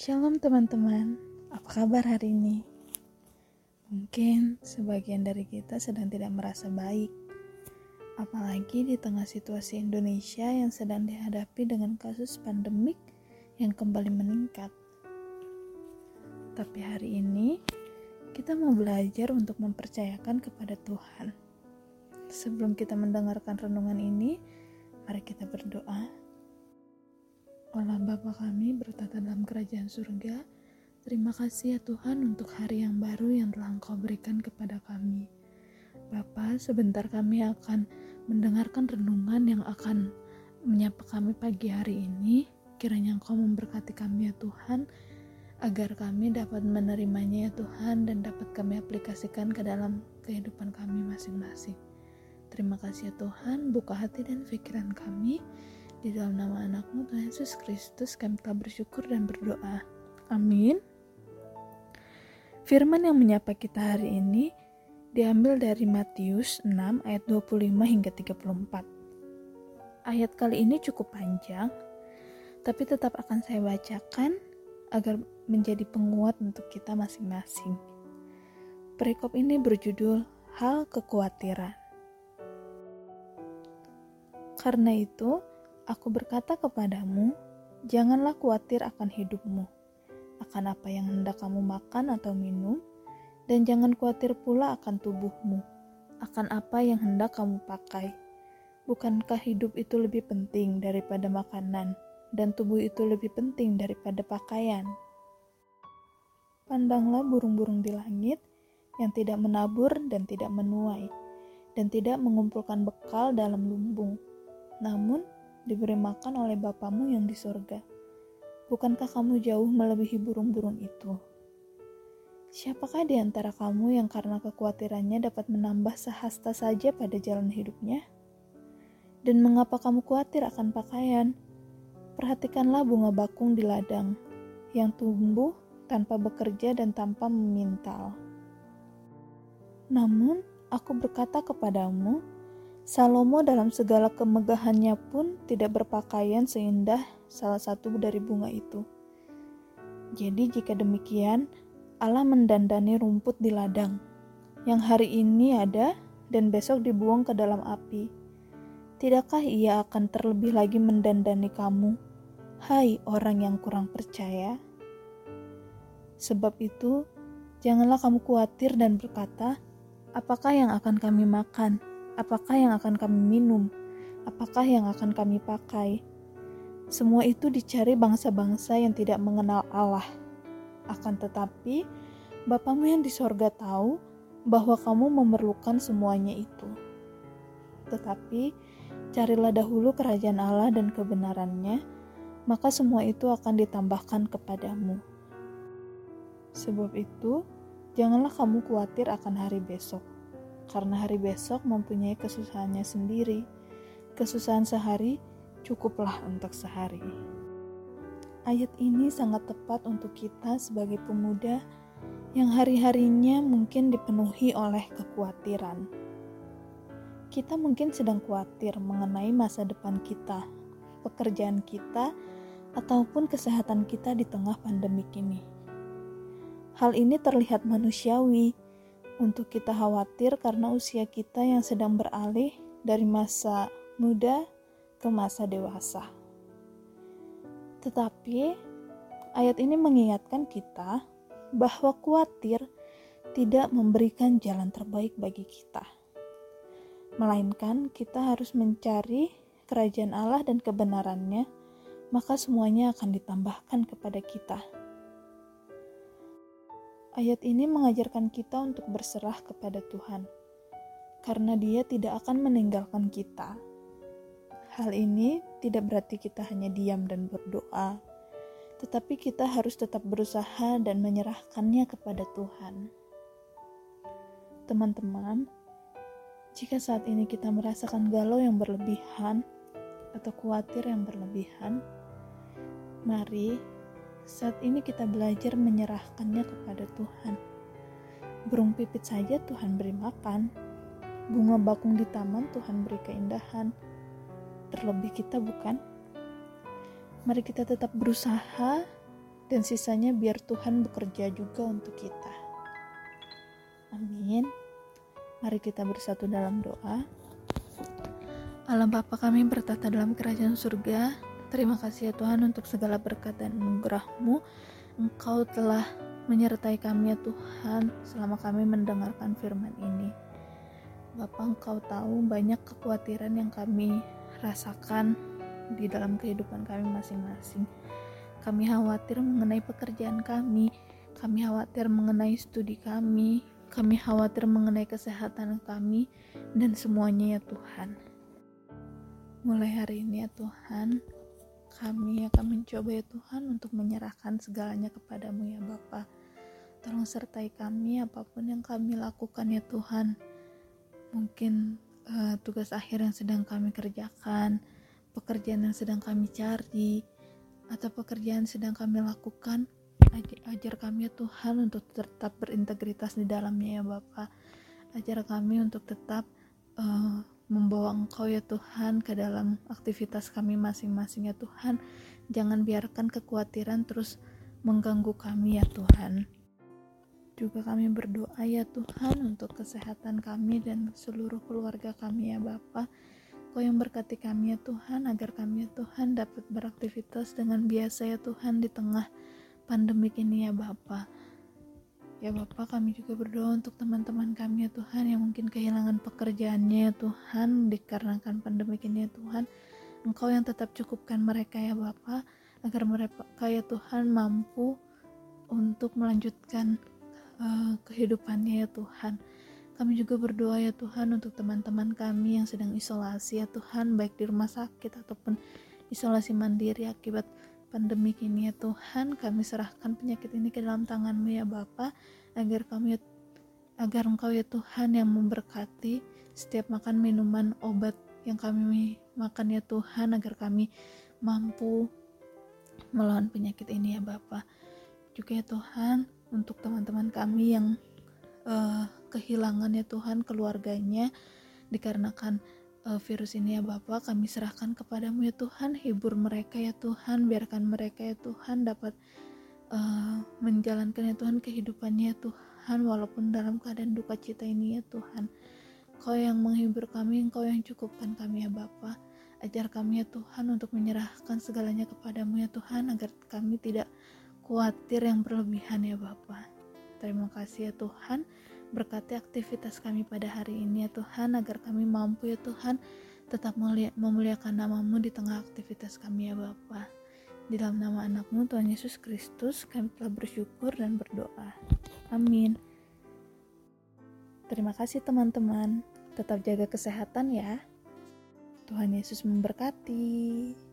Shalom teman-teman, apa kabar hari ini? Mungkin sebagian dari kita sedang tidak merasa baik, apalagi di tengah situasi Indonesia yang sedang dihadapi dengan kasus pandemik yang kembali meningkat. Tapi hari ini kita mau belajar untuk mempercayakan kepada Tuhan. Sebelum kita mendengarkan renungan ini, mari kita berdoa. Allah Bapa kami bertata dalam kerajaan surga, terima kasih ya Tuhan untuk hari yang baru yang telah Engkau berikan kepada kami. Bapa, sebentar kami akan mendengarkan renungan yang akan menyapa kami pagi hari ini. Kiranya Engkau memberkati kami ya Tuhan, agar kami dapat menerimanya ya Tuhan dan dapat kami aplikasikan ke dalam kehidupan kami masing-masing. Terima kasih ya Tuhan, buka hati dan pikiran kami di dalam nama anakmu Tuhan Yesus Kristus kami telah bersyukur dan berdoa. Amin. Firman yang menyapa kita hari ini diambil dari Matius 6 ayat 25 hingga 34. Ayat kali ini cukup panjang, tapi tetap akan saya bacakan agar menjadi penguat untuk kita masing-masing. Perikop ini berjudul Hal Kekhawatiran. Karena itu, Aku berkata kepadamu, janganlah khawatir akan hidupmu, akan apa yang hendak kamu makan atau minum, dan jangan khawatir pula akan tubuhmu, akan apa yang hendak kamu pakai. Bukankah hidup itu lebih penting daripada makanan, dan tubuh itu lebih penting daripada pakaian? Pandanglah burung-burung di langit yang tidak menabur dan tidak menuai, dan tidak mengumpulkan bekal dalam lumbung. Namun, diberi makan oleh Bapamu yang di sorga. Bukankah kamu jauh melebihi burung-burung itu? Siapakah di antara kamu yang karena kekhawatirannya dapat menambah sehasta saja pada jalan hidupnya? Dan mengapa kamu khawatir akan pakaian? Perhatikanlah bunga bakung di ladang, yang tumbuh tanpa bekerja dan tanpa memintal. Namun, aku berkata kepadamu, Salomo dalam segala kemegahannya pun tidak berpakaian seindah salah satu dari bunga itu. Jadi jika demikian, Allah mendandani rumput di ladang, yang hari ini ada dan besok dibuang ke dalam api. Tidakkah ia akan terlebih lagi mendandani kamu, hai orang yang kurang percaya? Sebab itu, janganlah kamu khawatir dan berkata, apakah yang akan kami makan? Apakah yang akan kami minum, apakah yang akan kami pakai. Semua itu dicari bangsa-bangsa yang tidak mengenal Allah. Akan tetapi, Bapamu yang di sorga tahu bahwa kamu memerlukan semuanya itu. Tetapi, carilah dahulu kerajaan Allah dan kebenarannya, maka semua itu akan ditambahkan kepadamu. Sebab itu, janganlah kamu khawatir akan hari besok karena hari besok mempunyai kesusahannya sendiri. Kesusahan sehari cukuplah untuk sehari. Ayat ini sangat tepat untuk kita sebagai pemuda yang hari-harinya mungkin dipenuhi oleh kekhawatiran. Kita mungkin sedang khawatir mengenai masa depan kita, pekerjaan kita, ataupun kesehatan kita di tengah pandemi ini. Hal ini terlihat manusiawi, untuk kita khawatir karena usia kita yang sedang beralih dari masa muda ke masa dewasa. Tetapi ayat ini mengingatkan kita bahwa khawatir tidak memberikan jalan terbaik bagi kita. Melainkan kita harus mencari kerajaan Allah dan kebenarannya, maka semuanya akan ditambahkan kepada kita. Ayat ini mengajarkan kita untuk berserah kepada Tuhan, karena Dia tidak akan meninggalkan kita. Hal ini tidak berarti kita hanya diam dan berdoa, tetapi kita harus tetap berusaha dan menyerahkannya kepada Tuhan. Teman-teman, jika saat ini kita merasakan galau yang berlebihan atau khawatir yang berlebihan, mari saat ini kita belajar menyerahkannya kepada Tuhan. Burung pipit saja Tuhan beri makan. Bunga bakung di taman Tuhan beri keindahan. Terlebih kita bukan? Mari kita tetap berusaha dan sisanya biar Tuhan bekerja juga untuk kita. Amin. Mari kita bersatu dalam doa. Alam Bapa kami bertata dalam kerajaan surga. Terima kasih ya Tuhan untuk segala berkat dan anugerah-Mu. Engkau telah menyertai kami ya Tuhan selama kami mendengarkan firman ini. Bapak Engkau tahu banyak kekhawatiran yang kami rasakan di dalam kehidupan kami masing-masing. Kami khawatir mengenai pekerjaan kami, kami khawatir mengenai studi kami, kami khawatir mengenai kesehatan kami, dan semuanya ya Tuhan. Mulai hari ini ya Tuhan, kami akan mencoba ya Tuhan untuk menyerahkan segalanya kepadamu ya Bapa. Tolong sertai kami apa pun yang kami lakukan ya Tuhan. Mungkin uh, tugas akhir yang sedang kami kerjakan, pekerjaan yang sedang kami cari, atau pekerjaan sedang kami lakukan, ajar kami ya Tuhan untuk tetap berintegritas di dalamnya ya Bapak. Ajar kami untuk tetap uh, membawa Engkau ya Tuhan ke dalam aktivitas kami masing-masing ya Tuhan. Jangan biarkan kekhawatiran terus mengganggu kami ya Tuhan. Juga kami berdoa ya Tuhan untuk kesehatan kami dan seluruh keluarga kami ya Bapak Kau yang berkati kami ya Tuhan, agar kami ya Tuhan dapat beraktivitas dengan biasa ya Tuhan di tengah pandemik ini ya Bapa. Ya Bapak, kami juga berdoa untuk teman-teman kami ya Tuhan yang mungkin kehilangan pekerjaannya ya Tuhan dikarenakan pandemik ini ya Tuhan. Engkau yang tetap cukupkan mereka ya Bapak, agar mereka ya Tuhan mampu untuk melanjutkan uh, kehidupannya ya Tuhan. Kami juga berdoa ya Tuhan untuk teman-teman kami yang sedang isolasi ya Tuhan baik di rumah sakit ataupun isolasi mandiri akibat pandemi ini ya Tuhan kami serahkan penyakit ini ke dalam tanganmu ya Bapa agar kami agar Engkau ya Tuhan yang memberkati setiap makan minuman obat yang kami makan ya Tuhan agar kami mampu melawan penyakit ini ya Bapa. Juga ya Tuhan untuk teman-teman kami yang uh, kehilangan ya Tuhan keluarganya dikarenakan virus ini ya Bapak kami serahkan kepadamu ya Tuhan hibur mereka ya Tuhan biarkan mereka ya Tuhan dapat uh, menjalankan ya Tuhan kehidupannya ya Tuhan walaupun dalam keadaan duka cita ini ya Tuhan Kau yang menghibur kami, Engkau yang cukupkan kami ya Bapa. Ajar kami ya Tuhan untuk menyerahkan segalanya kepadamu ya Tuhan agar kami tidak khawatir yang berlebihan ya Bapak. Terima kasih ya Tuhan, berkati aktivitas kami pada hari ini ya Tuhan, agar kami mampu ya Tuhan tetap memuliakan namamu di tengah aktivitas kami ya Bapa. Di dalam nama anakmu Tuhan Yesus Kristus, kami telah bersyukur dan berdoa. Amin. Terima kasih teman-teman. Tetap jaga kesehatan ya. Tuhan Yesus memberkati.